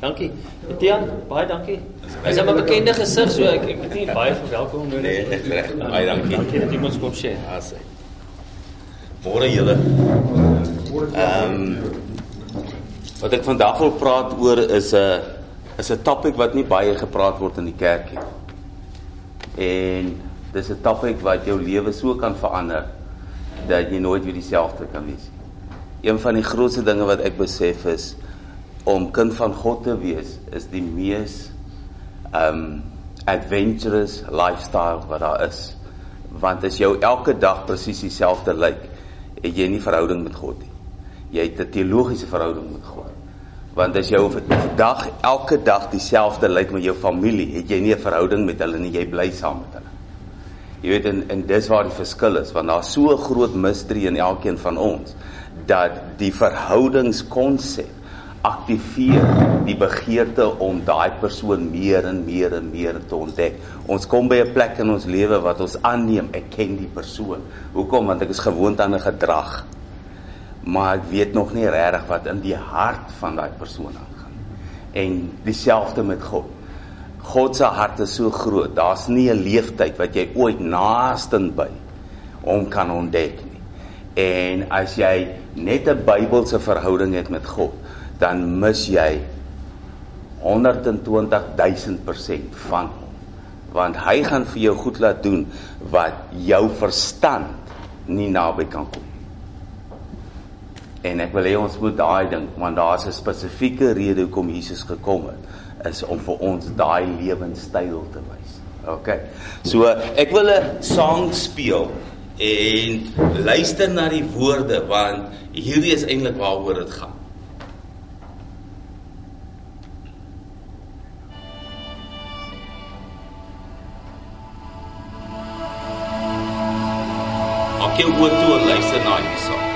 Dankie. Etienne, baie dankie. Hy's 'n bekende gesig, so ek ek het nie baie verwelkoming nodig. Nee, reg, reg. Baie dankie. Dankie dat jy ons kom sê. Ja, sê. Môre julle. Ehm wat ek vandag wil praat oor is 'n is 'n topik wat nie baie gepraat word in die kerk nie. En dis 'n topik wat jou lewe so kan verander dat jy nooit weer dieselfde kan wees nie. Een van die grootste dinge wat ek besef is om kind van God te wees is die mees um adventurous lifestyle wat daar is. Want as jou elke dag presies dieselfde lyk, het jy nie verhouding met God nie. Jy het 'n teologiese verhouding met God. Want as jou dag elke dag dieselfde lyk met jou familie, het jy nie 'n verhouding met hulle nie, jy bly saam met hulle. Jy weet en en dis waar die verskil is, want daar's so 'n groot mysterie in elkeen van ons dat die verhoudingskonsep aktiveer die begeerte om daai persoon meer en meer en meer te ontdek. Ons kom by 'n plek in ons lewe wat ons aanneem ek ken die persoon. Hoekom? Want ek is gewoond aan 'n gedrag. Maar ek weet nog nie regtig wat in die hart van daai persoon aangaan. En dieselfde met God. God se hart is so groot. Daar's nie 'n leeftyd wat jy ooit naasten by hom kan ontdek nie. En as jy net 'n Bybelse verhouding het met God, dan mis jy 120000% van hom. Want hy gaan vir jou goed laat doen wat jou verstand nie naby kan kom. En ek wil hê ons moet daai ding, want daar's 'n spesifieke rede hoekom Jesus gekom het, is om vir ons daai lewenstyl te wys. OK. So ek wil 'n sang speel en luister na die woorde want hierdie is eintlik waaroor dit gaan. Maak jou oë toe en luister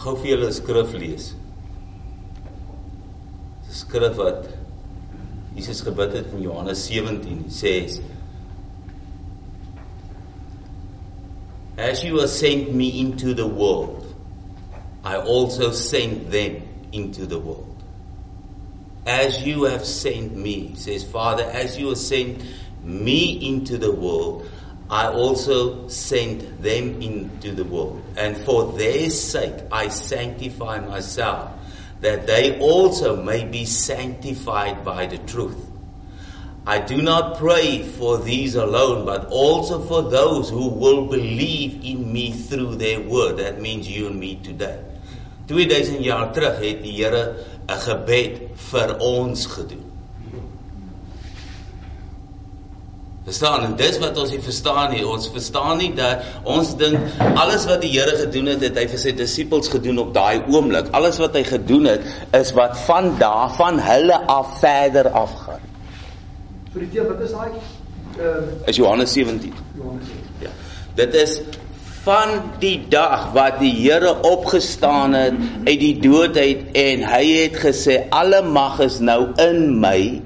gou vir julle 'n skrif lees. 'n Skrif wat Jesus gebid het in Johannes 17 sê As you have sent me into the world, I also sent them into the world. As you have sent me, says Father, as you have sent me into the world, I also sent them into the world. And for their sake I sanctify myself, that they also may be sanctified by the truth. I do not pray for these alone, but also for those who will believe in me through their word. That means you and me today. 2000 jaar terug het die Here 'n gebed vir ons gedoen. Verstaan, en dis wat ons nie verstaan nie. Ons verstaan nie dat ons dink alles wat die Here gedoen het, het hy vir sy disippels gedoen op daai oomblik. Alles wat hy gedoen het, is wat van daar van hulle af verder afgaan. So die teel, wat is daai ehm Is Johannes 17. Johannes? Ja. Dit is van die dag wat die Here opgestaan het uit die dood uit en hy het gesê alle mag is nou in my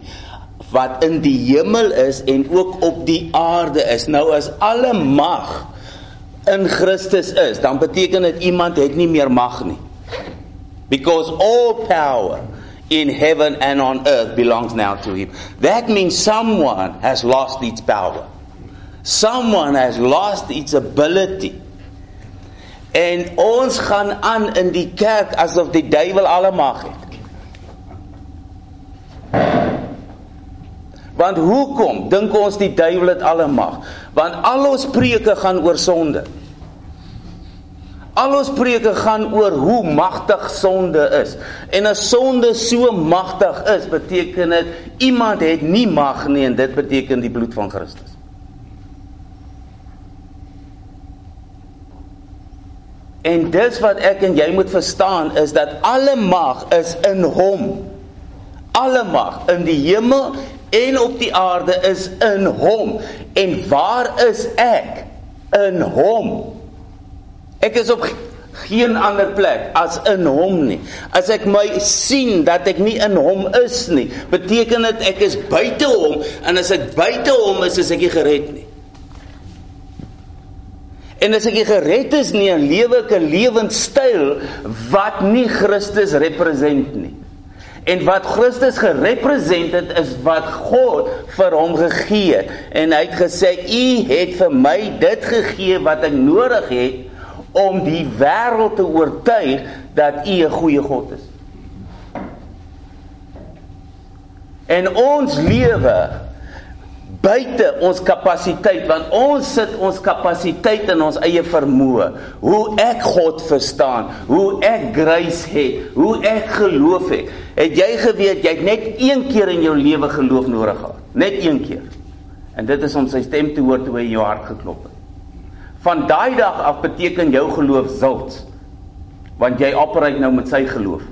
wat in die hemel is en ook op die aarde is. Nou as alle mag in Christus is, dan beteken dit iemand het nie meer mag nie. Because all power in heaven and on earth belongs now to him. That means someone has lost its power. Someone has lost its ability. En ons gaan aan in die kerk asof die duiwel alle mag het. Want hoekom dink ons die duiwel het alle mag? Want al ons preke gaan oor sonde. Al ons preke gaan oor hoe magtig sonde is. En as sonde so magtig is, beteken dit iemand het nie mag nie en dit beteken die bloed van Christus. En dis wat ek en jy moet verstaan is dat alle mag is in hom. Alle mag in die hemel en op die aarde is in hom. En waar is ek? In hom. Ek is op geen ander plek as in hom nie. As ek my sien dat ek nie in hom is nie, beteken dit ek is buite hom en as ek buite hom is, is ek nie gered nie. En as ek nie gered is nie, dan lewe 'n lewenstyl wat nie Christus represent nie. En wat Christus gerepresent het is wat God vir hom gegee het. En hy het gesê: "U het vir my dit gegee wat ek nodig het om die wêreld te oortuig dat U 'n goeie God is." En ons lewe buite ons kapasiteit want ons sit ons kapasiteit in ons eie vermoë. Hoe ek God verstaan hoe ek grace het hoe ek geloof het. Het jy geweet jy het net een keer in jou lewe geloof nodig gehad? Net een keer. En dit is om sy stem te hoor toe hy in jou hart geklop het. Van daai dag af beteken jou geloof zult. Want jy operate nou met sy geloof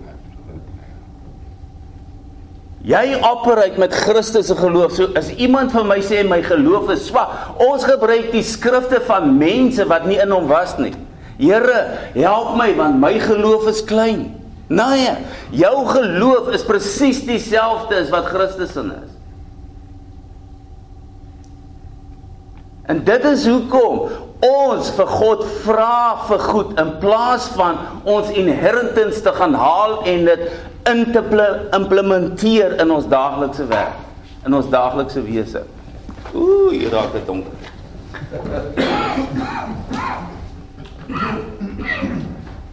Jy operate met Christus se geloof. So as iemand vir my sê my geloof is swak, ons gebruik die skrifte van mense wat nie in hom was nie. Here, help my want my geloof is klein. Nee, jou geloof is presies dieselfde as wat Christus in is. En dit is hoekom ons vir God vra vir goed in plaas van ons inheritance te gaan haal en dit in te implementeer in ons daaglikse werk, in ons daaglikse wese. Ooh, hier raak dit donker.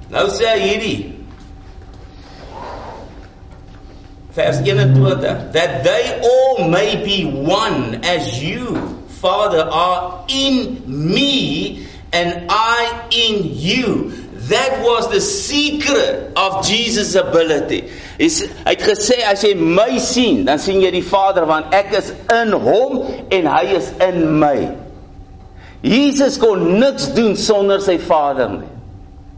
Nou sê hierdie vers 21 that they all may be one as you father are in me and I in you That was the secret of Jesus ability. Is hy het gesê as jy my sien, dan sien jy die Vader want ek is in hom en hy is in my. Jesus kon niks doen sonder sy Vader nie.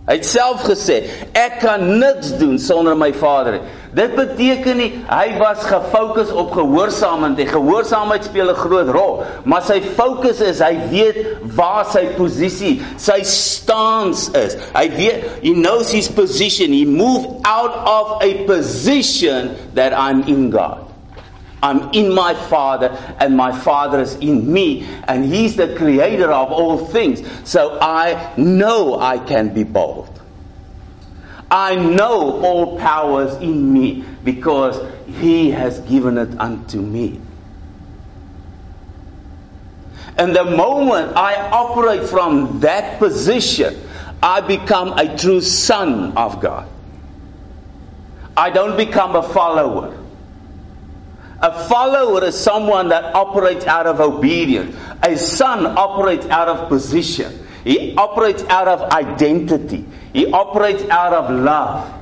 Hy het self gesê, ek kan niks doen sonder my Vader nie. Dit beteken nie hy was gefokus op gehoorsaamheid en gehoorsaamheid speel 'n groot rol, maar sy fokus is hy weet waar sy posisie, sy stance is. Hy weet he knows his position. He moved out of a position that I'm in God. I'm in my Father, and my Father is in me, and He's the creator of all things. So I know I can be bold. I know all powers in me because he has given it unto me. And the moment I operate from that position, I become a true son of God. I don't become a follower. A follower is someone that operates out of obedience. A son operates out of position. He operates out of identity. He operates out of love.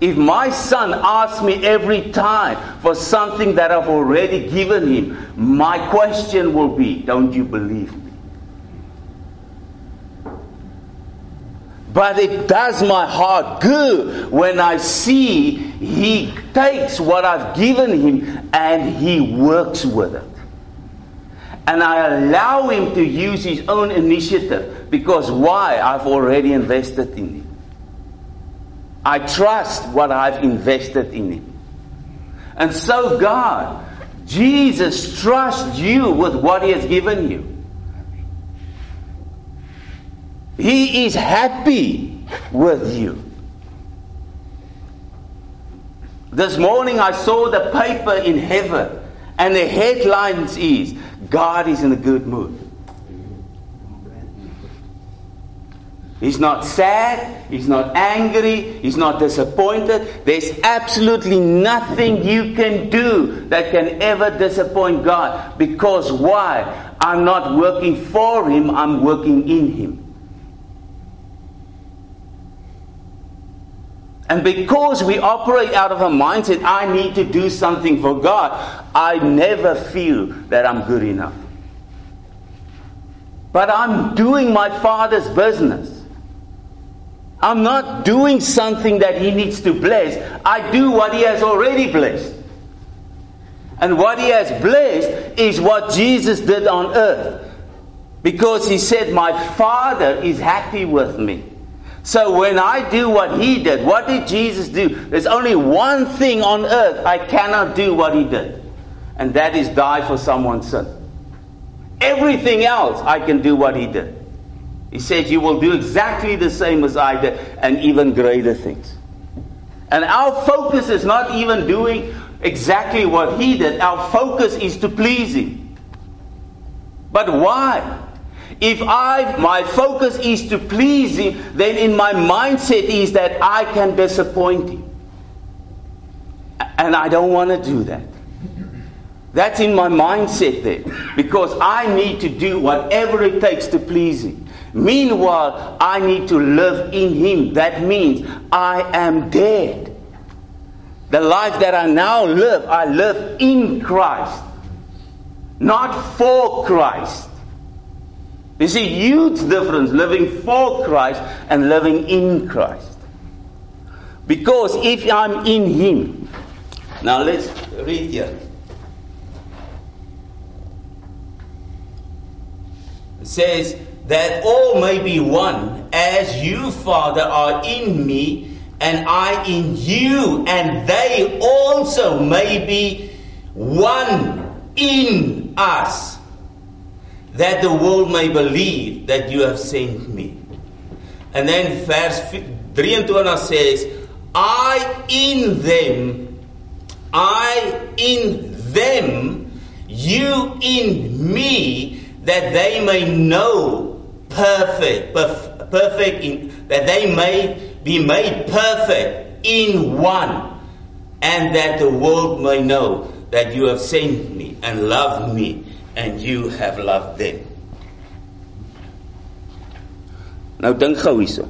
If my son asks me every time for something that I've already given him, my question will be, Don't you believe me? But it does my heart good when I see he takes what I've given him and he works with it and I allow him to use his own initiative because why? I've already invested in him. I trust what I've invested in him. And so, God, Jesus trusts you with what he has given you. He is happy with you. This morning I saw the paper in heaven, and the headlines is God is in a good mood. He's not sad, he's not angry, he's not disappointed. There's absolutely nothing you can do that can ever disappoint God. Because why? I'm not working for him, I'm working in him. And because we operate out of a mindset, I need to do something for God, I never feel that I'm good enough. But I'm doing my Father's business. I'm not doing something that He needs to bless. I do what He has already blessed. And what He has blessed is what Jesus did on earth. Because He said, My Father is happy with me. So when I do what he did, what did Jesus do? There's only one thing on earth I cannot do what he did, and that is die for someone's sin. Everything else I can do what he did. He said, You will do exactly the same as I did, and even greater things. And our focus is not even doing exactly what he did, our focus is to please him. But why? If I my focus is to please him, then in my mindset is that I can disappoint him. And I don't want to do that. That's in my mindset there. Because I need to do whatever it takes to please him. Meanwhile, I need to live in him. That means I am dead. The life that I now live, I live in Christ, not for Christ. There's a huge difference living for Christ and living in Christ. Because if I'm in Him, Now let's read here. It says that all may be one, as you, Father, are in me, and I in you, and they also may be one in us, that the world may believe that you have sent me. And then verse 23 says, I in them, I in them, you in me, that they may know perfect, perf- perfect in, that they may be made perfect in one, and that the world may know that you have sent me and loved me, and you have loved them. Nou dink gou hierso.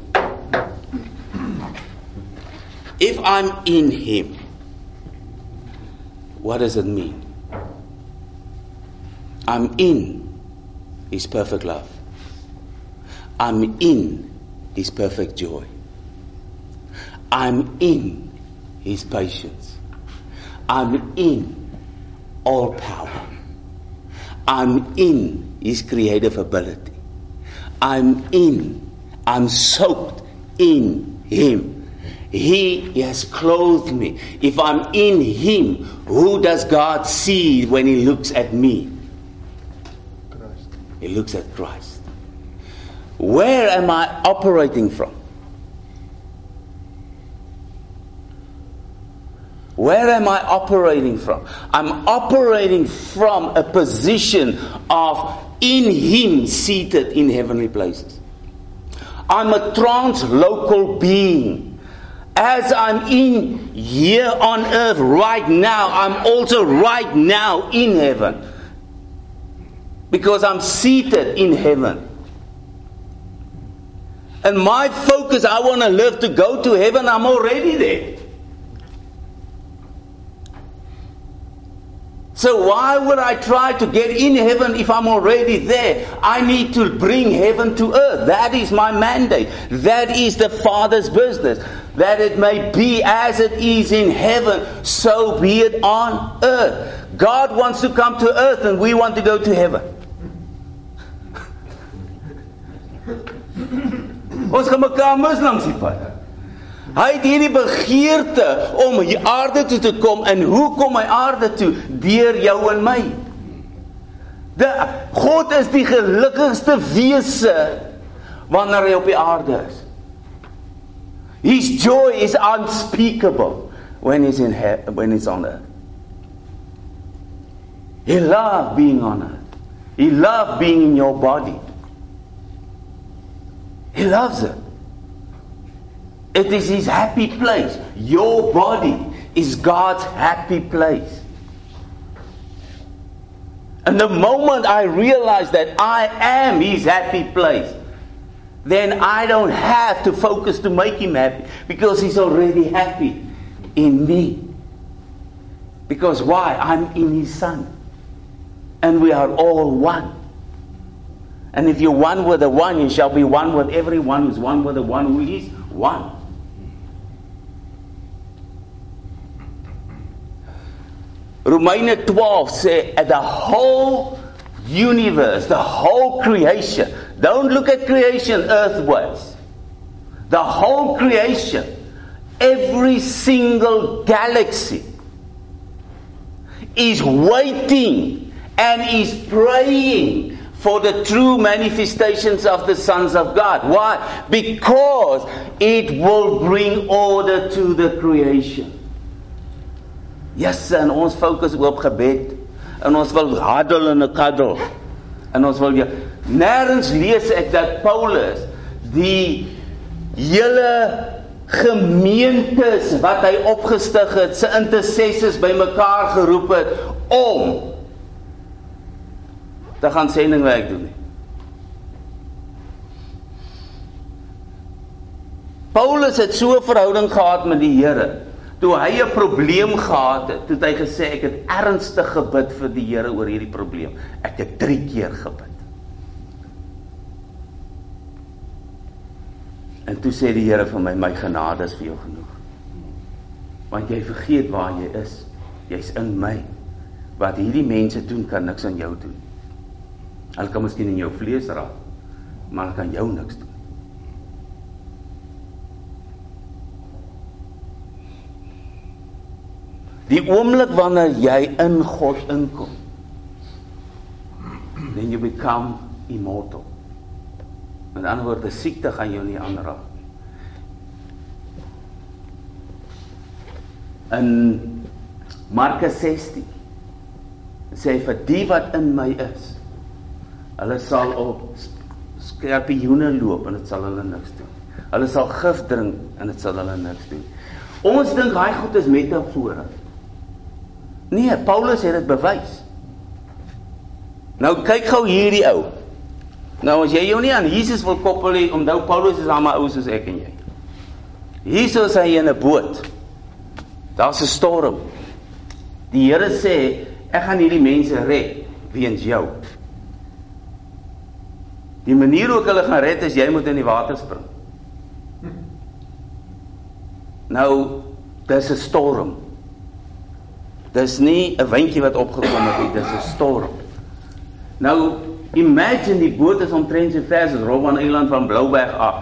If I'm in him, what does it mean? I'm in his perfect love. I'm in his perfect joy. I'm in his patience. I'm in all power. I'm in his creative ability. I'm in, I'm soaked in him. He has clothed me. If I'm in him, who does God see when he looks at me? Christ. He looks at Christ. Where am I operating from? Where am I operating from? I'm operating from a position of in Him seated in heavenly places. I'm a translocal being. As I'm in here on earth right now, I'm also right now in heaven. Because I'm seated in heaven. And my focus, I want to live to go to heaven, I'm already there. So why would I try to get in heaven if I'm already there? I need to bring heaven to earth. That is my mandate. That is the Father's business. That it may be as it is in heaven, so be it on earth. God wants to come to earth and we want to go to heaven. Ons gaan mekaar langs die pad. Hy het hierdie begeerte om hier aarde toe te kom en hoe kom hy aarde toe? Deur jou en my. De God is die gelukkigste wese wanneer hy op die aarde is. His joy is unspeakable when he's in he- when he's on earth. He loves being on earth. He loves being in your body. He loves it. It is his happy place. Your body is God's happy place. And the moment I realize that I am his happy place, then I don't have to focus to make him happy because he's already happy in me. Because why? I'm in his son. And we are all one. And if you're one with the one, you shall be one with everyone who's one with the one who is one. Romeine 12 say, at the whole universe, the whole creation. Don't look at creation earthwards. The whole creation, every single galaxy is waiting and is praying for the true manifestations of the sons of God. Why? Because it will bring order to the creation. Yes, en ons fokus op gebed. En ons wil huddle en 'n cuddle. En ons wil ja, nêrens lees ek dat Paulus die hele gemeentes wat hy opgestig het, se intercessors bymekaar geroep het om te gaan sendingwerk doen. Paulus het so 'n verhouding gehad met die Here. Toe hy 'n probleem gehad het, het hy gesê ek het ernstig gebid vir die Here oor hierdie probleem. Ek het 3 keer gebid. En toe sê die Here vir my, my genade is vir jou genoeg. Want jy vergeet waar jy is. Jy's in my. Wat hierdie mense doen kan niks aan jou doen. Hulle kan miskien in jou vlees raak, maar hulle kan jou niks doen. Die oomblik wanneer jy in God inkom, then you become immortal. Met ander woorde, siekte gaan jou nie aanraak nie. In Markus 16 sê hy vir die wat in my is, hulle sal op skorpioene loop en dit sal hulle niks doen. Hulle sal gif drink en dit sal hulle niks doen. Ons dink daai goed is metafore. Nee, Paulus het dit bewys. Nou kyk gou hierdie ou. Nou as jy jou nie aan Jesus wil koppel nie, onthou Paulus is almal ou soos ek en jy. Jesus is hy in 'n boot. Daar's 'n storm. Die Here sê, ek gaan hierdie mense red weens jou. Die manier hoe ek hulle gaan red is jy moet in die water spring. Nou, dis 'n storm. Dis nie 'n windjie wat opgekom het nie, dis 'n storm. Nou, imagine die boot is omtrent so ver as Robben Eiland van Blouberg af.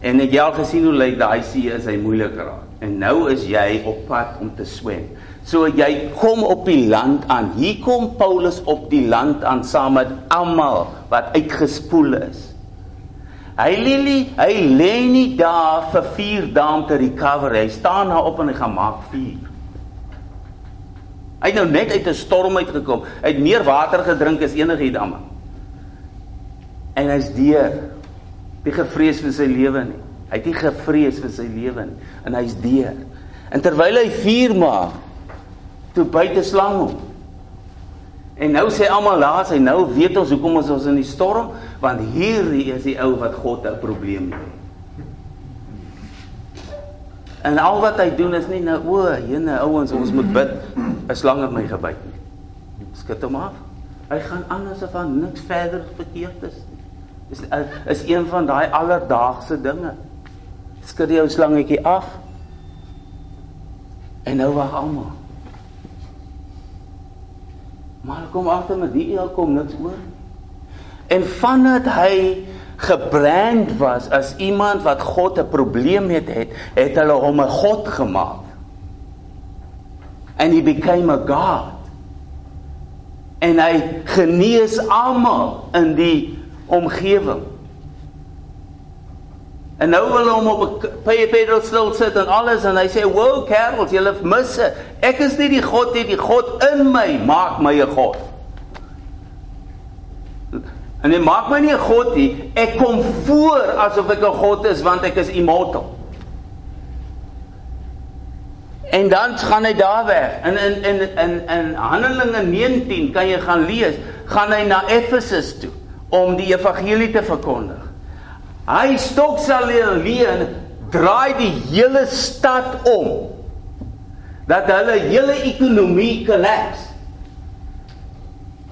En het al gesien hoe lyk daai see is hy moeilik raak. En nou is jy op pad om te swem. So jy kom op die land aan. Hier kom Paulus op die land aan saam met almal wat uitgespoel is. Hy lê nie, hy lê nie daar vir 4 dae om te recover. Hy staan daar op en hy gaan maak vuur. Hy het nou net uit 'n storm uitgekom. Hy het meer water gedrink as enigiets anders. En hy's deur. Nie gevrees vir sy lewe nie. Hy het nie gevrees vir sy lewe nie en hy's deur. En terwyl hy vuur maak, toe buite slang hom. En nou sê almal laas hy nou weet ons hoekom ons ons in die storm want hierdie is die ou wat God 'n probleem het. En al wat hy doen is nie nou o, jene ouens, ons moet bid. 'n Slang het my gebyt nie. Skud hom af. Hy gaan aan asof daar niks verder verkeerd is. Dis is een van daai alledaagse dinge. Skud jou slangetjie af. En nou wag almal. Maar kom agter met die eel kom niks oor. En vandat hy gebrand was as iemand wat God 'n probleem met het, het hulle hom 'n god gemaak. And he became a god. En hy genees almal in die omgewing. En nou wil hom op 'n Pedro stil sit en alles en hy sê, "Wow, kerels, julle mis dit. Ek is nie die God nie, die God in my maak my 'n God." En dit maak my nie 'n god nie. Ek kom voor asof ek 'n god is want ek is immortal. En dan gaan hy daar weg. In in in in in Handelinge 19 kan jy gaan lees, gaan hy na Efesus toe om die evangelie te verkondig. Hy stok sal alleen draai die hele stad om. Dat hulle hele ekonomie kollaps.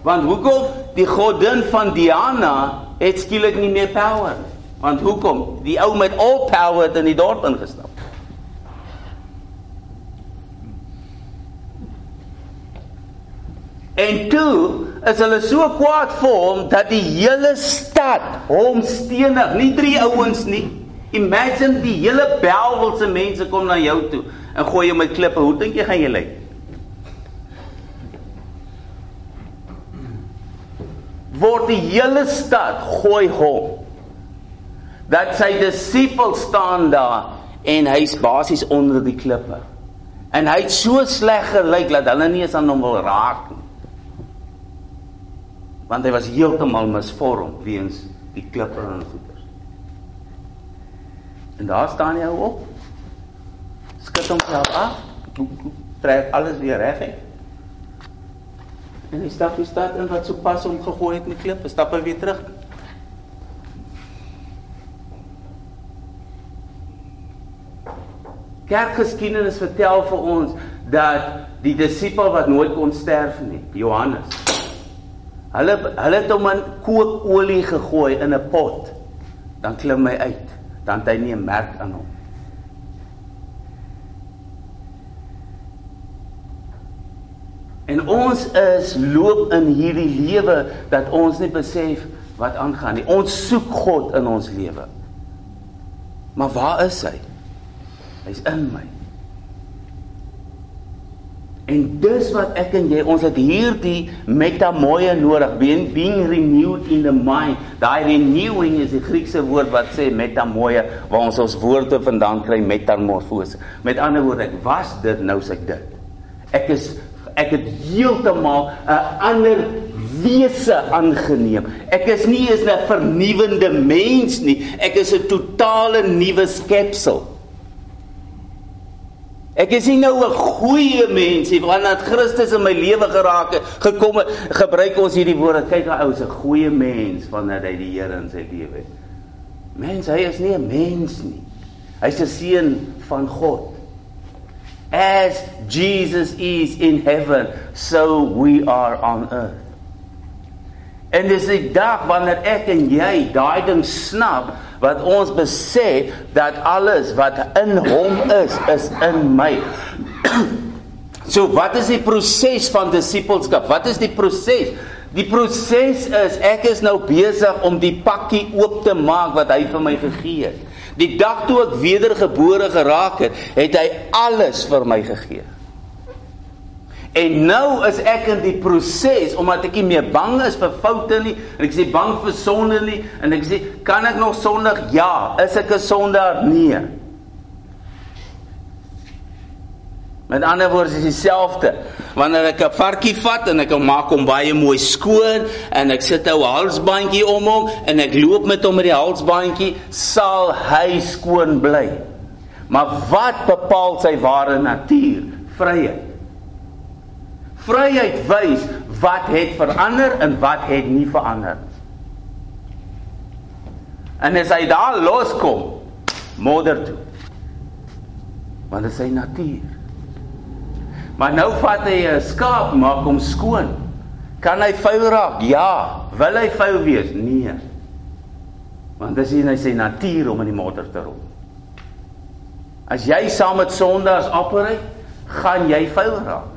Want hoekom die godin van Diana het skielik nie meer power nie? Want hoekom? Die ou met all power het in die dorp ingestap. En toe is hulle so kwaad vir hom dat die hele stad hom stenig, nie drie ouens nie. Imagine die hele Belwelse mense kom na jou toe en gooi jou met klippe. Hoe dink jy gaan jy lyk? Word die hele stad gooi hom. Dat sy disippels staan daar en hy's basies onder die klippe. En hy het so sleg gelyk dat hulle nie eens aan hom wil raak nie want hy was heeltemal misvorm weens die klippe en goeters. En daar staan hy op. Skud homself af, trek alles weer reg uit. En hy stap die stad in wat so pas om gegooi het met klippe, stap hy weer terug. Kerkgeskiedenis vertel vir ons dat die disipel wat nooit kon sterf nie, Johannes Hulle hulle het hom in kookolie gegooi in 'n pot. Dan klim hy uit. Dan het hy nie 'n merk aan hom. En ons is loop in hierdie lewe dat ons nie besef wat aangaan nie. Ons soek God in ons lewe. Maar waar is hy? Hy's in my. En dis wat ek en jy ons het hierdie metamoia nodig, being, being renewed in the mind. Daai renewing is die Griekse woord wat sê metamoia waar ons ons woorde vandaan kry metamorfose. Met ander woorde, ek was dit, nou is ek dit. Ek is ek het heeltemal 'n ander wese aangeneem. Ek is nie eens 'n vernuwende mens nie. Ek is 'n totale nuwe skepsel. Ek is nie nou 'n goeie mens nie, want dat Christus in my lewe geraak het, gekom het, gebruik ons hierdie woorde. Kyk, daai ou is 'n goeie mens wanneer hy die Here in sy lewe het. Mens, hy is nie 'n mens nie. Hy's 'n seun van God. As Jesus is in heaven, so we are on earth. En dis die dag wanneer ek en jy daai ding snap wat ons besef dat alles wat in hom is is in my. so wat is die proses van disippelskap? Wat is die proses? Die proses is ek is nou besig om die pakkie oop te maak wat hy vir my gegee het. Die dag toe ek wedergebore geraak het, het hy alles vir my gegee. En nou is ek in die proses omdat ek nie meer bang is vir foute nie en ek sê bang vir sonde nie en ek sê kan ek nog sondig? Ja, is ek 'n sondaar? Nee. Met ander woorde is dieselfde. Wanneer ek 'n varkie vat en ek maak hom baie mooi skoon en ek sit 'n halsbandjie om hom en ek loop met hom met die halsbandjie, sal hy skoon bly. Maar wat bepaal sy ware natuur? Vryheid. Vryheid wys wat het verander en wat het nie verander. En as hy daar loskom, modder toe. Want dit is sy natuur. Maar nou vat hy 'n skaap, maak hom skoon. Kan hy vuil raak? Ja. Wil hy vuil wees? Nee. Want dis nie sy natuur om in die modder te rol. As jy saam met sondaars opereer, gaan jy vuil raak.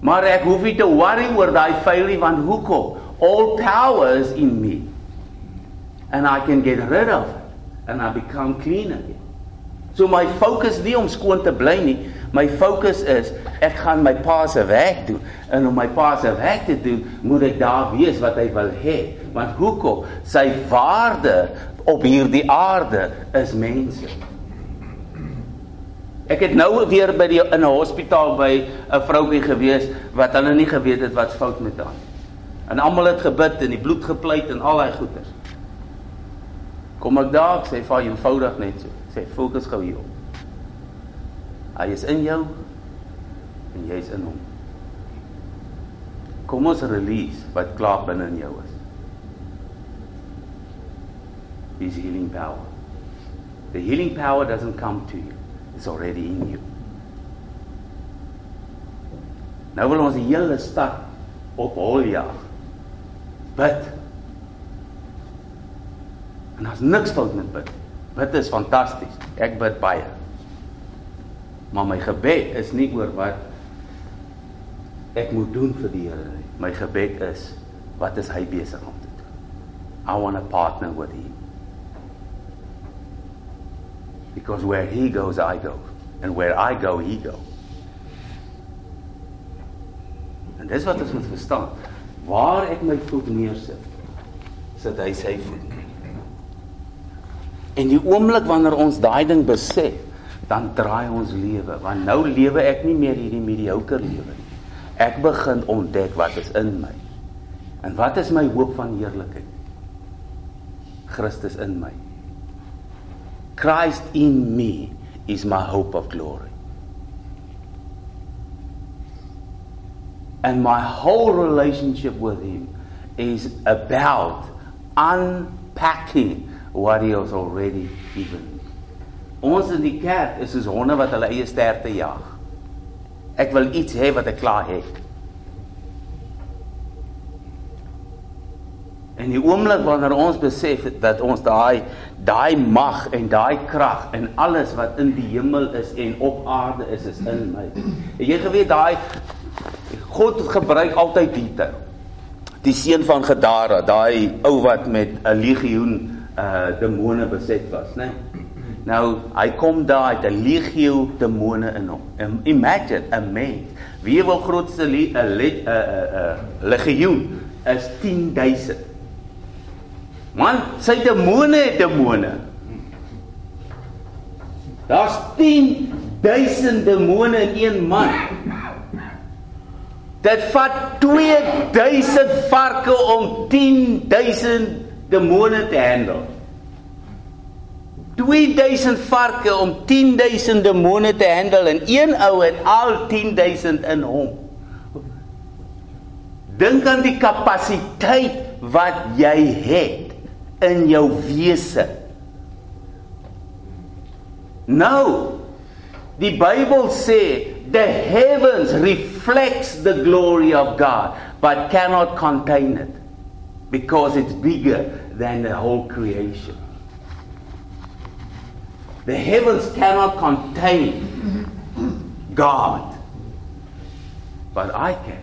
Maar ek hoef nie te worry oor daai failie want hoekom? All power is in me. And I can get rid of it and I become clean again. So my focus nie om skoon te bly nie. My focus is ek gaan my pa se werk doen en om my pa se werk te doen, moet ek daar wees wat hy wil hê. Want hoekom? Sy waarde op hierdie aarde is mense. Ek het nou weer by die in 'n hospitaal by 'n vroutjie gewees wat hulle nie geweet het wat's fout met haar. En almal het gebid en die bloed gepleit en al daai goeters. Kom ek daar, sê vir eenvoudig net so. Sê fokus gou hierop. Hy is in jou en jy's in hom. Kom ons release wat klaar binne in jou is. His healing power. The healing power doesn't come to you. It's already in you. Nou wil ons die hele stad op hol jaag. Bid. En daar's niks fout met bid. Bid is fantasties. Ek bid baie. Maar my gebed is nie oor wat ek moet doen vir die Here nie. My gebed is wat is hy besig om te doen? I want to partner with him. Because where he goes, I go. And where I go, he go. En dis wat ons moet verstaan. Waar ek my voet neersit, sit hy sy voet. En die oomblik wanneer ons daai ding besef, dan draai ons lewe, want nou lewe ek nie meer hierdie mediocre lewe nie. Ek begin ontdek wat is in my. En wat is my hoop van heerlikheid? Christus in my. Christ in me is my hope of glory. And my whole relationship with Him is about unpacking what He has already given me. Ons in die kerk is soos honde wat hulle eie sterte jag. Ek wil iets hê wat ek klaar het. En die oomblik wanneer ons besef dat ons daai daai mag en daai krag en alles wat in die hemel is en op aarde is is in my. Het jy geweet daai God gebruik altyd detail. Die seun van Gadara, daai ou wat met 'n legioen uh demone beset was, né? Nee? Nou, hy kom daar uit 'n legio demone in hom. Imagine a man. Wie wil grootste 'n 'n 'n legioen is 10000. Man, sy demone het demone. Daar's 10000 demone in een man. Dit vat 2000 varke om 10000 demone te handle. 2000 varke om 10000 demone te handle en een ou het al 10000 in hom. Dink aan die kapasiteit wat jy het in jou wese. Nou, die Bybel sê the heavens reflects the glory of God but cannot contain it because it's bigger than the whole creation. The heavens cannot contain God. But I can.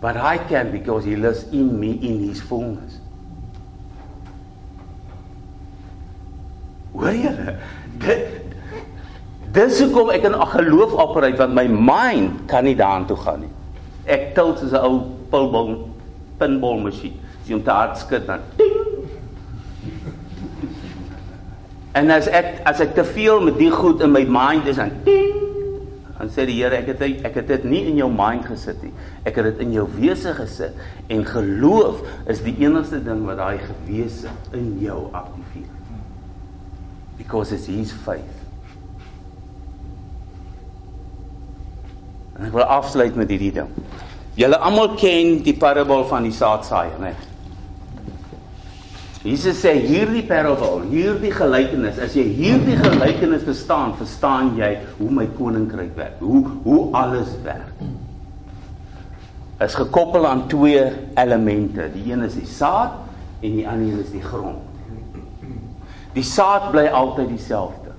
But I can because He lives in me in His fullness. Hoor julle? Dit dis hoekom ek in geloof operate want my mind kan nie daartoe gaan nie. Ek tilt soos 'n ou pinball pinball masjien. As jy te hard skud dan ding En as ek as ek te veel met die goed in my mind is dan dan sê die Here ek het ek het dit nie in jou mind gesit nie. Ek het dit in jou wese gesit en geloof is die enigste ding wat daai gewese in jou aktiveer. Because it's his faith. En ek wil afsluit met hierdie ding. Julle almal ken die parabel van die saadsaaier, né? Jesus sê hierdie parabel, hierdie gelykenis, as jy hierdie gelykenis verstaan, verstaan jy hoe my koninkryk werk, hoe hoe alles werk. Is gekoppel aan twee elemente. Die een is die saad en die ander een is die grond. Die saad bly altyd dieselfde.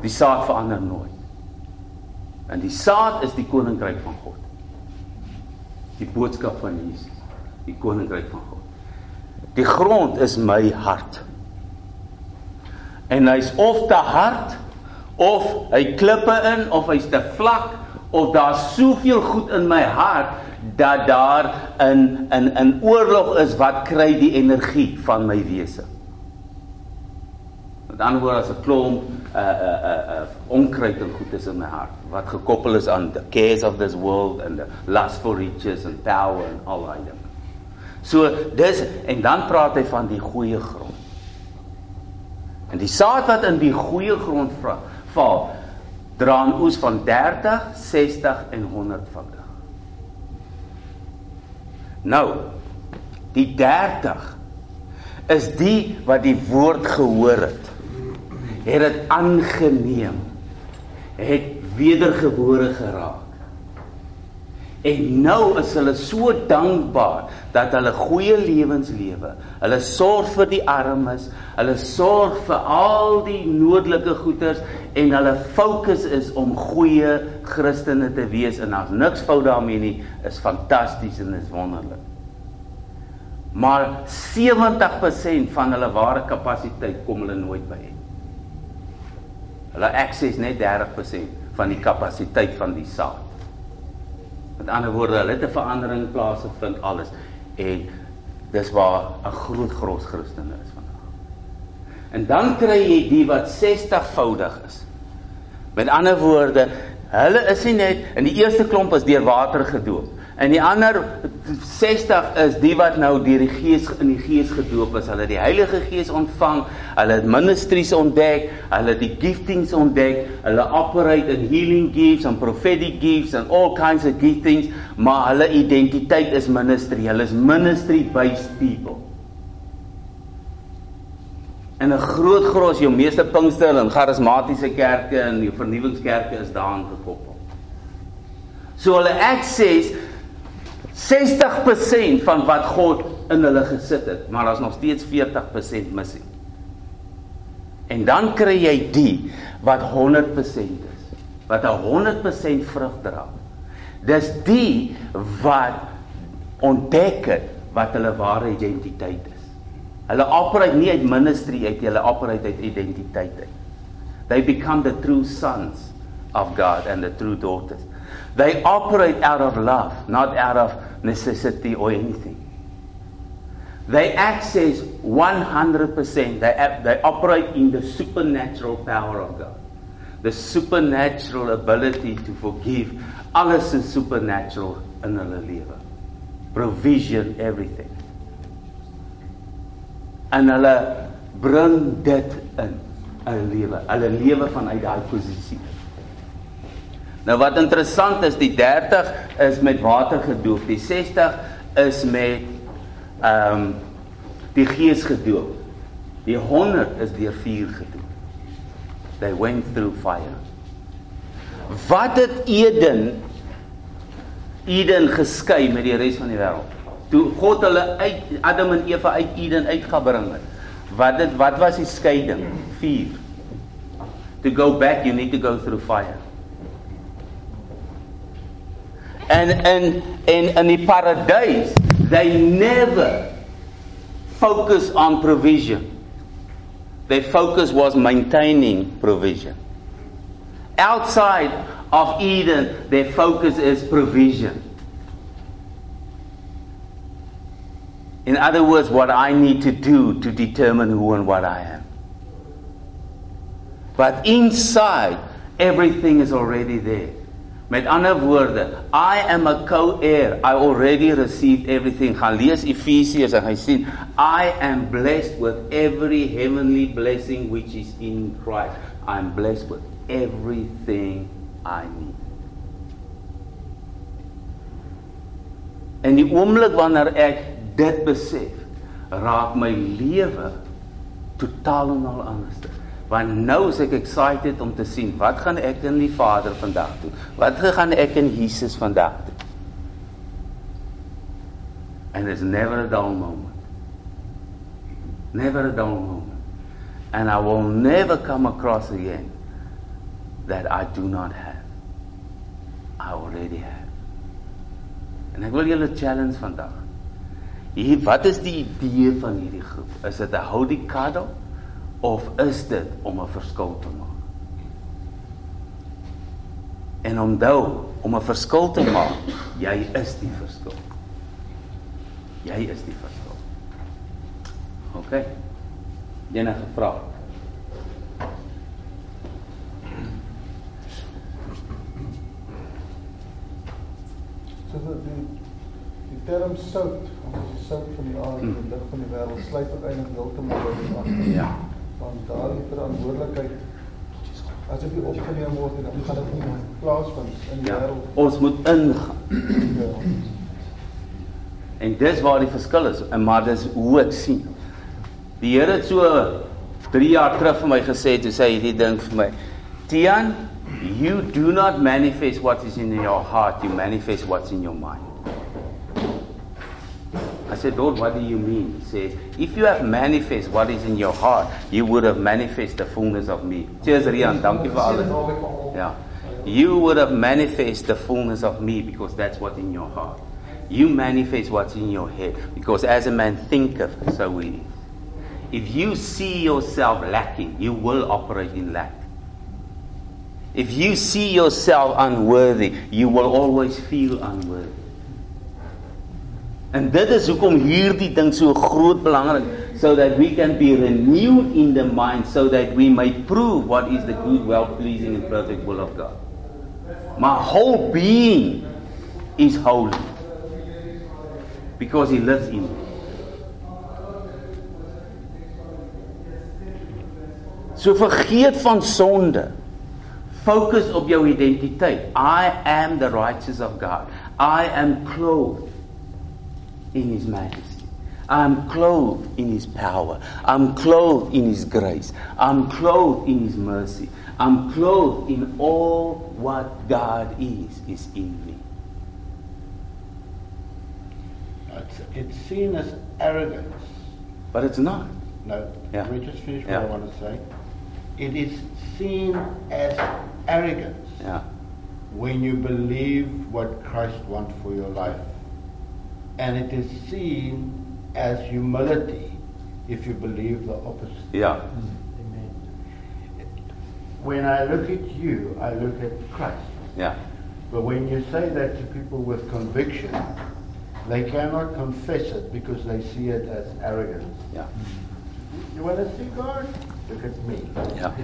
Die saad verander nooit. En die saad is die koninkryk van God. Die boodskap van Jesus, die koninkryk van God. Die grond is my hart. En hy's of te hard of hy klippe in of hy's te vlak of daar's soveel goed in my hart dat daar in in in oorlog is wat kry die energie van my wese. Ander woorde as 'n klomp uh uh uh, uh onkruid en goed is in my hart wat gekoppel is aan the cares of this world and the lust for riches and power and all that dinge. So dis en dan praat hy van die goeie grond. En die saad wat in die goeie grond val, dra 'n oes van 30, 60 en 100 voudig. Nou, die 30 is die wat die woord gehoor het. Het dit aangeneem. Het wedergebore geraak. En nou is hulle so dankbaar dat hulle goeie lewens lewe. Hulle sorg vir die armes, hulle sorg vir al die noodlike goeders en hulle fokus is om goeie Christene te wees en daar's niks fout daarmee nie, is fantasties en is wonderlik. Maar 70% van hulle ware kapasiteit kom hulle nooit by nie. Hulle access net 30% van die kapasiteit van die saad. Met ander woorde, hulle het 'n verandering plaasgevind alles en dis waar 'n groot gros Christene is vandag. En dan kry jy die wat 60voudig is. Met ander woorde, hulle is nie net in die eerste klomp is deur water gedoop. En die ander 60 is die wat nou deur die Gees in die Gees gedoop is. Hulle het die Heilige Gees ontvang. Hulle het ministries ontdek. Hulle het die giftings ontdek. Hulle operate in healing gifts and prophetic gifts and all kinds of giftings, maar hulle identiteit is ministry. Hulle is ministry based people. En 'n groot gros jou meeste Pinkster en charismatiese kerke en die vernuwingskerke is daaraan gekoppel. So hulle access 60% van wat God in hulle gesit het, maar daar's nog steeds 40% missing. En dan kry jy die wat 100% is, wat 'n 100% vrug dra. Dis die wat ontdek het wat hulle ware identiteit is. Hulle operate nie uit ministry uit hulle operate uit identiteit uit. They become the true sons of God and the true daughters. They operate out of love, not out of necessity or anything. They access 100%, they, they operate in the supernatural power of God. The supernatural ability to forgive. Alles is supernatural in hulle lewe. Provision, everything. En hulle bring dit in hulle lewe. Hulle lewe vanuit daai posisie. Nou wat interessant is, die 30 is met water gedoop, die 60 is met ehm um, die gees gedoop. Die 100 is deur vuur gedoop. They went through fire. Wat het Eden Eden geskei met die res van die wêreld? Toe God hulle uit Adam en Eva uit Eden uitgebring het. Wat dit wat was die skeiding? Vuur. To go back you need to go through fire. And and in in die paradys they never focus on provision. Their focus was maintaining provision. Outside of Eden, their focus is provision. In other words, what I need to do to determine who and what I am. But inside, everything is already there. Met ander woorde, I am a co-heir. I already received everything. Gaan lees Efesiërs en hy sien I am blessed with every heavenly blessing which is in Christ. I'm blessed with everything I need. En die oomblik wanneer ek dit besef, raak my lewe totaal en al anders want nou is ek excited om te sien wat gaan ek in die Vader vandag doen? Wat gaan ek in Jesus vandag doen? And there's never a dull moment. Never a dull moment. And I will never come across again that I do not have. I already have. En ek wil julle challenge vandag. Hier, wat is die idee van hierdie groep? Is dit 'n hou die kaddel? Of is dit om 'n verskil te maak? En onthou, om 'n verskil te maak, jy is die verskil. Jy is die verskil. OK. Enige vrae? So die die term sout, ons is sout van die aarde, die lig van die wêreld, sluit uiteindelik heeltemal by die agter. Ja van daardie verantwoordelikheid as dit opgeneem word en dan gaan dit nie plaasvind in die ja, wêreld. Ons moet ingaan. Ja. En dis waar die verskil is. En maar dis hoe ek sien. Die Here het so 3 jaar terug vir my gesê toe sê hierdie ding vir my. Tian, you do not manifest what is in your heart, you manifest what's in your mind. I said, Lord, what do you mean? He says, if you have manifest what is in your heart, you would have manifest the fullness of me. Cheers, Rian. Thank you for all Yeah. You would have manifest the fullness of me because that's what's in your heart. You manifest what's in your head because as a man thinketh, so he is. If you see yourself lacking, you will operate in lack. If you see yourself unworthy, you will always feel unworthy. En dit is hoekom hierdie ding so groot belangrik so that we can be renewed in the mind so that we may prove what is the good well pleasing and perfect will of God. My whole being is holy because he lives in me. So vergeet van sonde. Focus op jou identiteit. I am the righteous of God. I am clothed in His majesty. I'm clothed in His power. I'm clothed in His grace. I'm clothed in His mercy. I'm clothed in all what God is, is in me. It's, it's seen as arrogance. But it's not. No, yeah. let me just finish what yeah. I want to say. It is seen as arrogance. Yeah. when you believe what Christ wants for your life. And it is seen as humility if you believe the opposite. Ja. When I look at you, I look at Christ. Ja. But when you say that to people with conviction, they cannot confess it because they see it as arrogance. Ja. Mm-hmm. You want to see God? Look at me. No.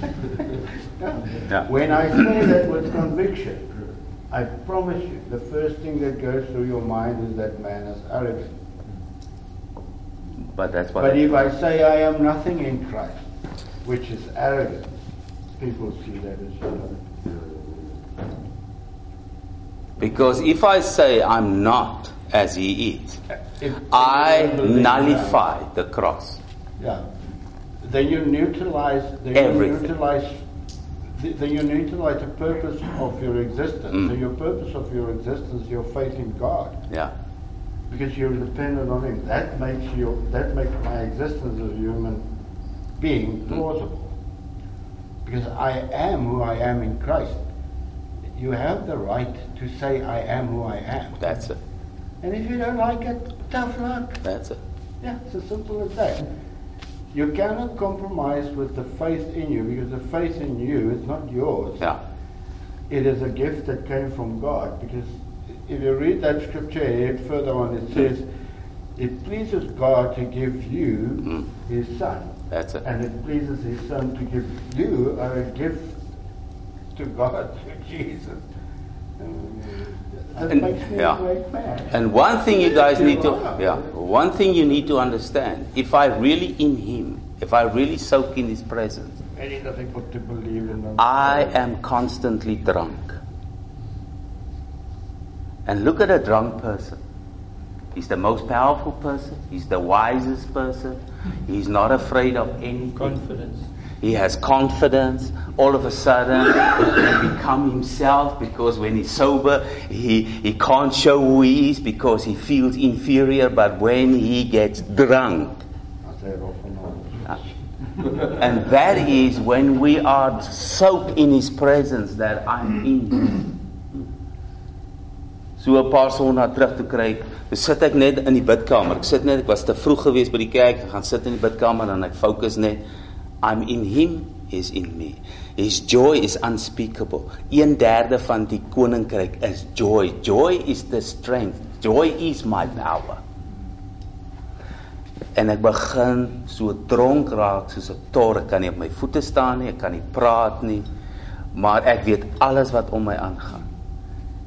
Yeah. When I say that with conviction, I promise you, the first thing that goes through your mind is that man is arrogant. But that's what But if I say I am nothing in Christ, which is arrogance, people see that as humility. because if I say I'm not as he is, If- I if you believe that, nullify the cross. Yeah. Then you neutralize. Then Everything. You neutralize. Th- Then you neutralize the purpose of your existence. Mm. So your purpose of your existence, your faith in God, Ja. because you're dependent on Him. That makes you. That makes my existence as a human being Mm. plausible. Because I am who I am in Christ. You have the right to say I am who I am. That's it. And if you don't like it, tough luck. That's it. Yeah, it's as simple as that. You cannot compromise with the faith in you because the faith in you is not yours. Ja. It is a gift that came from God. Because if you read that scripture further on, it says, It pleases God to give you Mm. His Son. That's it. And it pleases His Son to give you a gift to God through Jesus. That And- yeah. a great man. And one thing you guys need to, yeah, one thing you need to understand: if I really in Him, if I really soak in His presence, Very difficult to believe in them. I am constantly drunk. And look at a drunk person. He's the most powerful person. He's the wisest person. He's not afraid of anything. Confidence. He has confidence. All of a sudden, he can become himself because when he's sober, he, he can't show who he is because he feels inferior. But when he gets drunk, and that is when we are soaked in his presence that I'm in. So 'n paar sonnae terug te kry, dis sit ek net in die bidkamer. Ek sit net, ek was te vroeg geweest by die kerk, ek gaan sit in die bidkamer en ek fokus net I'm in him is in me. His joy is unspeakable. 1/3 van die koninkryk is joy. Joy is the strength. Joy is my power. En ek begin so dronk raak soos 'n tor. Ek kan nie op my voete staan nie, ek kan nie praat nie. Maar ek weet alles wat om my aangaan.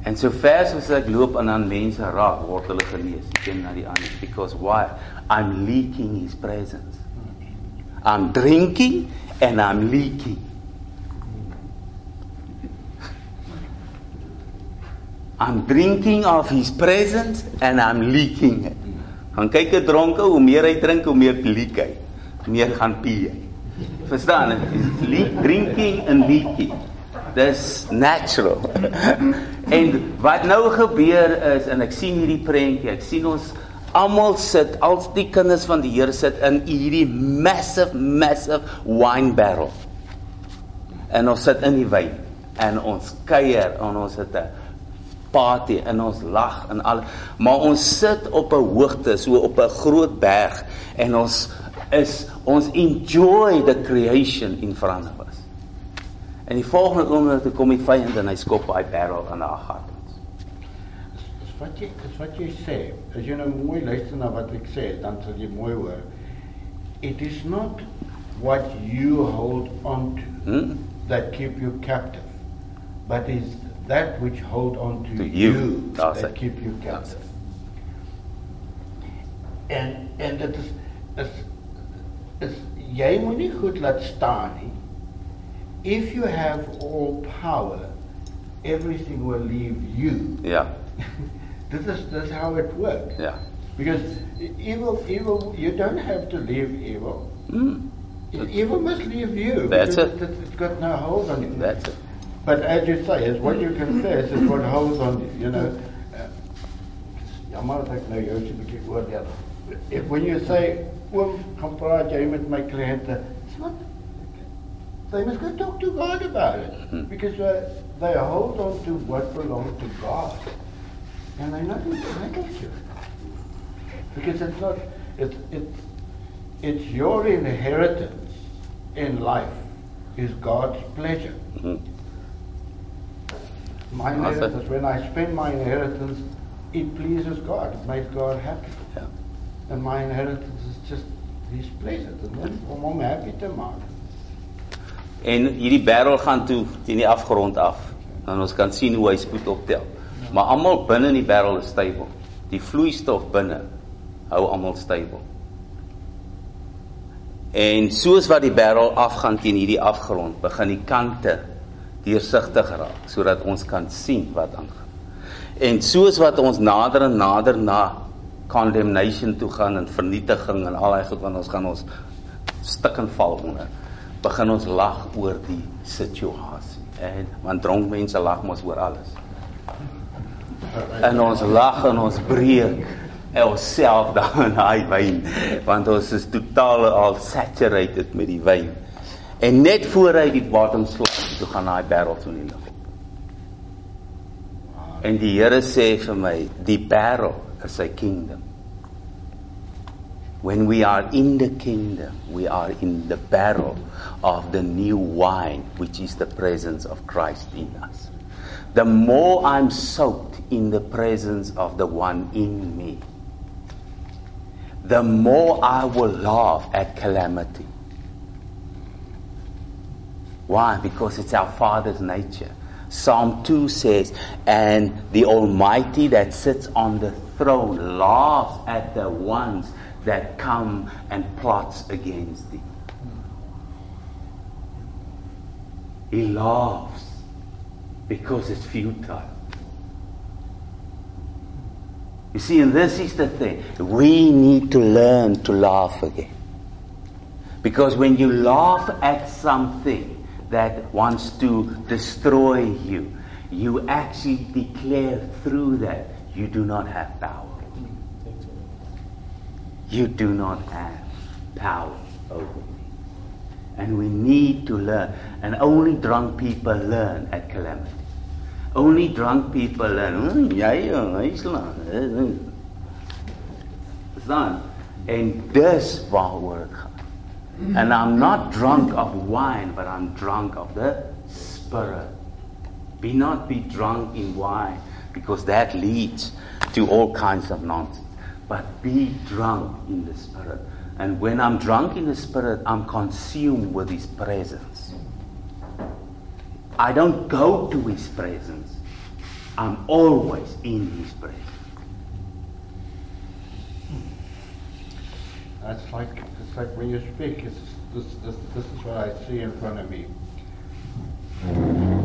En so ver soos ek loop en dan mense raak, word hulle genees, een na die ander because why? I'm leaking his presence. I'm drinking and I'm leaking. I'm drinking of his presence and I'm leaking it. Gaan kyk 'n dronke, hoe meer hy drink, hoe meer leak hy. Meer gaan pee. Verstaan? Leak, drinking and leaking. Dis natural. en wat nou gebeur is en ek sien hierdie prentjie, ek sien ons almal sit, al die kinders van die Here sit in hierdie massive massive wine barrel. En ons sit in die wyn en ons kuier en ons het 'n party en ons lag en al maar ons sit op 'n hoogte so op 'n groot berg en ons is ons enjoy the creation in front of us. En die volgende oomblik toe kom die vyand en hy skop daai barrel in haar gat. Wat jy dis wat jy sê. As jy nou mooi luister na wat ek sê, dan sal jy mooi hoor. It is not what you hold on to Hm? that keep you captive, but is that which hold on to, To you. you that it. keep you captive. En en dit is is is jy moenie goed laat staan nie. If you have all power, everything will leave you. Ja, this is this is how it works. ja. Because evil, evil, you don't have to leave evil. E- Evil must leave you. That's it. It's, it's got no hold on you. That's it. But as you say, it's what you confess is what holds on you. You know. Uh, Jammer dat ek nou jou so 'n bietjie oordeel. If when you say, "Oom, kom praat jy met my kliënte," it's not they must go talk to God about it. Because uh, they hold on to what belongs to God. And they're not entitled to it. Because it's not, it's, it's, it's your inheritance in life is God's pleasure. My Awesome. inheritance, when I spend my inheritance, it pleases God. It makes God happy. Ja. And my inheritance is just His pleasure. Dit is om hom happy te maak. En hierdie barrel gaan toe teen die afgrond af. En ons kan sien hoe hy spoed optel. Maar almal binne in die barrel is styfel. Die vloeistof binne hou almal styfel. En soos wat die barrel afgaan teen hierdie afgrond, begin die kante deursigtig raak sodat ons kan sien wat aangaan. En soos wat ons nader en nader na condemnation toe gaan en vernietiging en al daai goed wat ons gaan ons stik en val onder begin ons lag oor die situasie. En want dronk mense lag mos oor alles. En ons lag en ons breek onsself daar in daai wyn want ons is totaal al saturated met die wyn. En net voor hy die bottom slag, toe gaan daai barrel toe in die lug. En die Here sê vir my, die barrel is sy kingdom. When we are in the kingdom, we are in the barrel of the new wine, which is the presence of Christ in us. The more I'm soaked in the presence of the one in me, the more I will laugh at calamity. Why? Because it's our Father's nature. Psalm 2 says, And the Almighty that sits on the throne laughs at the ones that come and plots against thee. He laughs because it's futile. You see, and this is the thing. We need to learn to laugh again. Because when you laugh at something that wants to destroy you, you actually declare through that you do not have power. You do not have power over me. And we need to learn. And only drunk people learn at calamity. Only drunk people learn. "Hmm, lang. Verstaan? En dis waaroor dit gaan. And I'm not drunk of wine, but I'm drunk of the Spirit. Be not be drunk in wine, because that leads to all kinds of nonsense. But be drunk in the Spirit. And when I'm drunk in the Spirit, I'm consumed with His presence. I don't go to His presence. I'm always in His presence. That's like it's like when you speak. It's, this, this, this is what I see in front of me.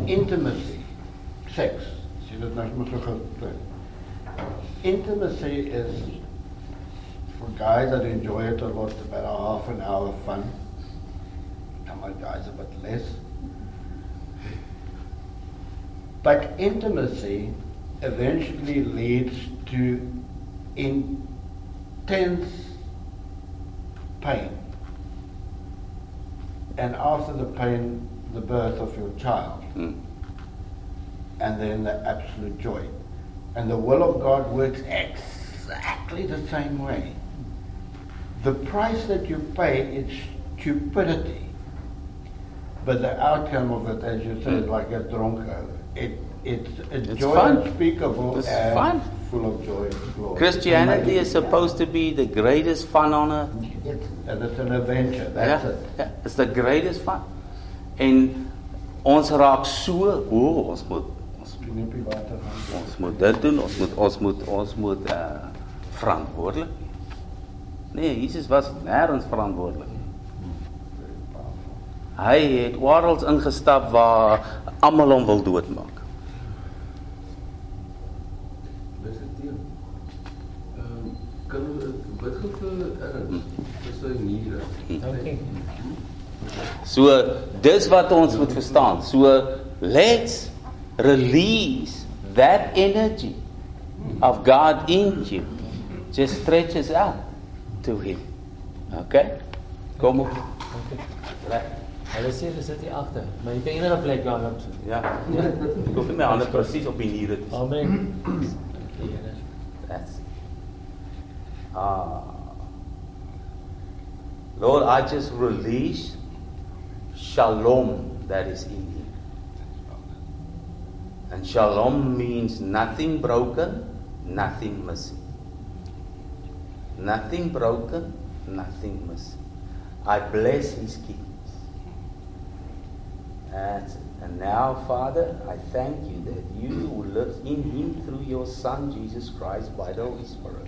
Intimacy, sex. Intimacy is for guys that enjoy it a lot, about half an hour of fun. Some guys a bit less. But intimacy eventually leads to intense pain. And after the pain, the birth of your child. Hmm. And then the absolute joy. And the will of God works exactly the same way. The price that you pay is stupidity. But the outcome of it, as you said, like a dronker, it, it's a It's joy fun. unspeakable It's and fun. full of joy and glory. Christianity is supposed to be the greatest fun on earth. It's, and it's an adventure, that's ja, it. ja, it's the greatest fun. En ons raak so, o, ons moet ons, gaan. ons moet dit doen, ons moet ons moet ons moet uh verantwoordelik. Nee, Jesus was nêrens verantwoordelik. Hy het oral ingestap waar almal hom wil doodmaak. Dis dit. Ehm kan wat gebeur erns? Dis hy nie. Dankie. So dis wat ons moet verstaan. So let's release that energy of God in you. Just stretch us out to him. Okay? Kom op. Reg. Hulle sê dis dit hier agter, maar jy kan enige plek daar op. Ja. Ek hoef nie my hande presies op die niere te sit. Amen. Die Here. That's ah. Lord, I just release shalom that is in him. And shalom means nothing broken, nothing missing. Nothing broken, nothing missing. I bless his kidneys. It. And now, Father, I thank you that you live in him through your Son, Jesus Christ, by the Holy Spirit.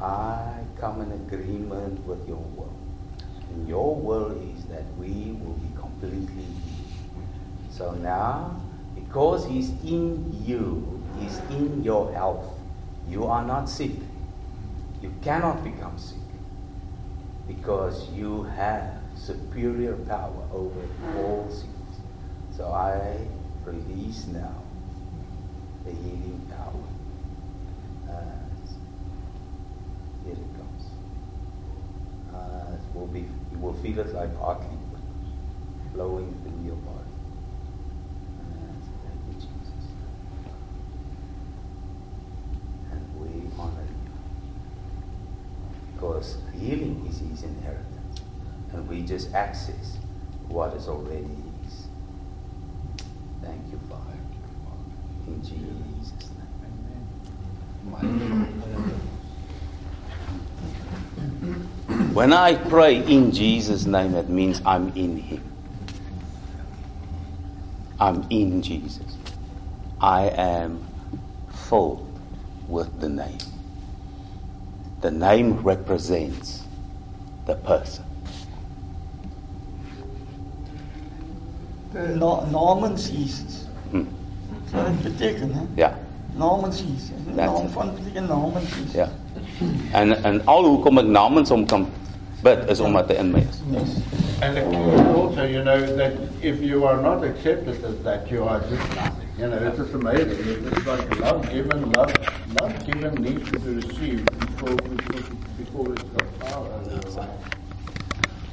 I come in agreement with your will. And your will is that we will be completely healed. So now, because He's in you, He's in your health, you are not sick. You cannot become sick because you have superior power over all sickness. So I release now the healing power. Uh, here it comes. Uh, it will be, you will feel it like hot liquid flowing through your body. Uh, thank you, Jesus. And we honor you. Because healing is his inheritance. And we just access what is already his. Thank you, Father. In Jesus' name. When I pray in Jesus' name, it means I'm in Him. I'm in Jesus. I am full with the name. The name represents the person. Na namens Jesus. Hm. Wat dit beteken, hè? Ja, Namens That's naam van beteken namens Jesus. ja. En en al hoekom ek namens hom kan bid is omdat hy in my is. Yes. And also, you know, that if you are not accepted as that, you are just nothing. You know, it's just amazing. It's just like love given, love, love given needs to be received before, before, before it's got power.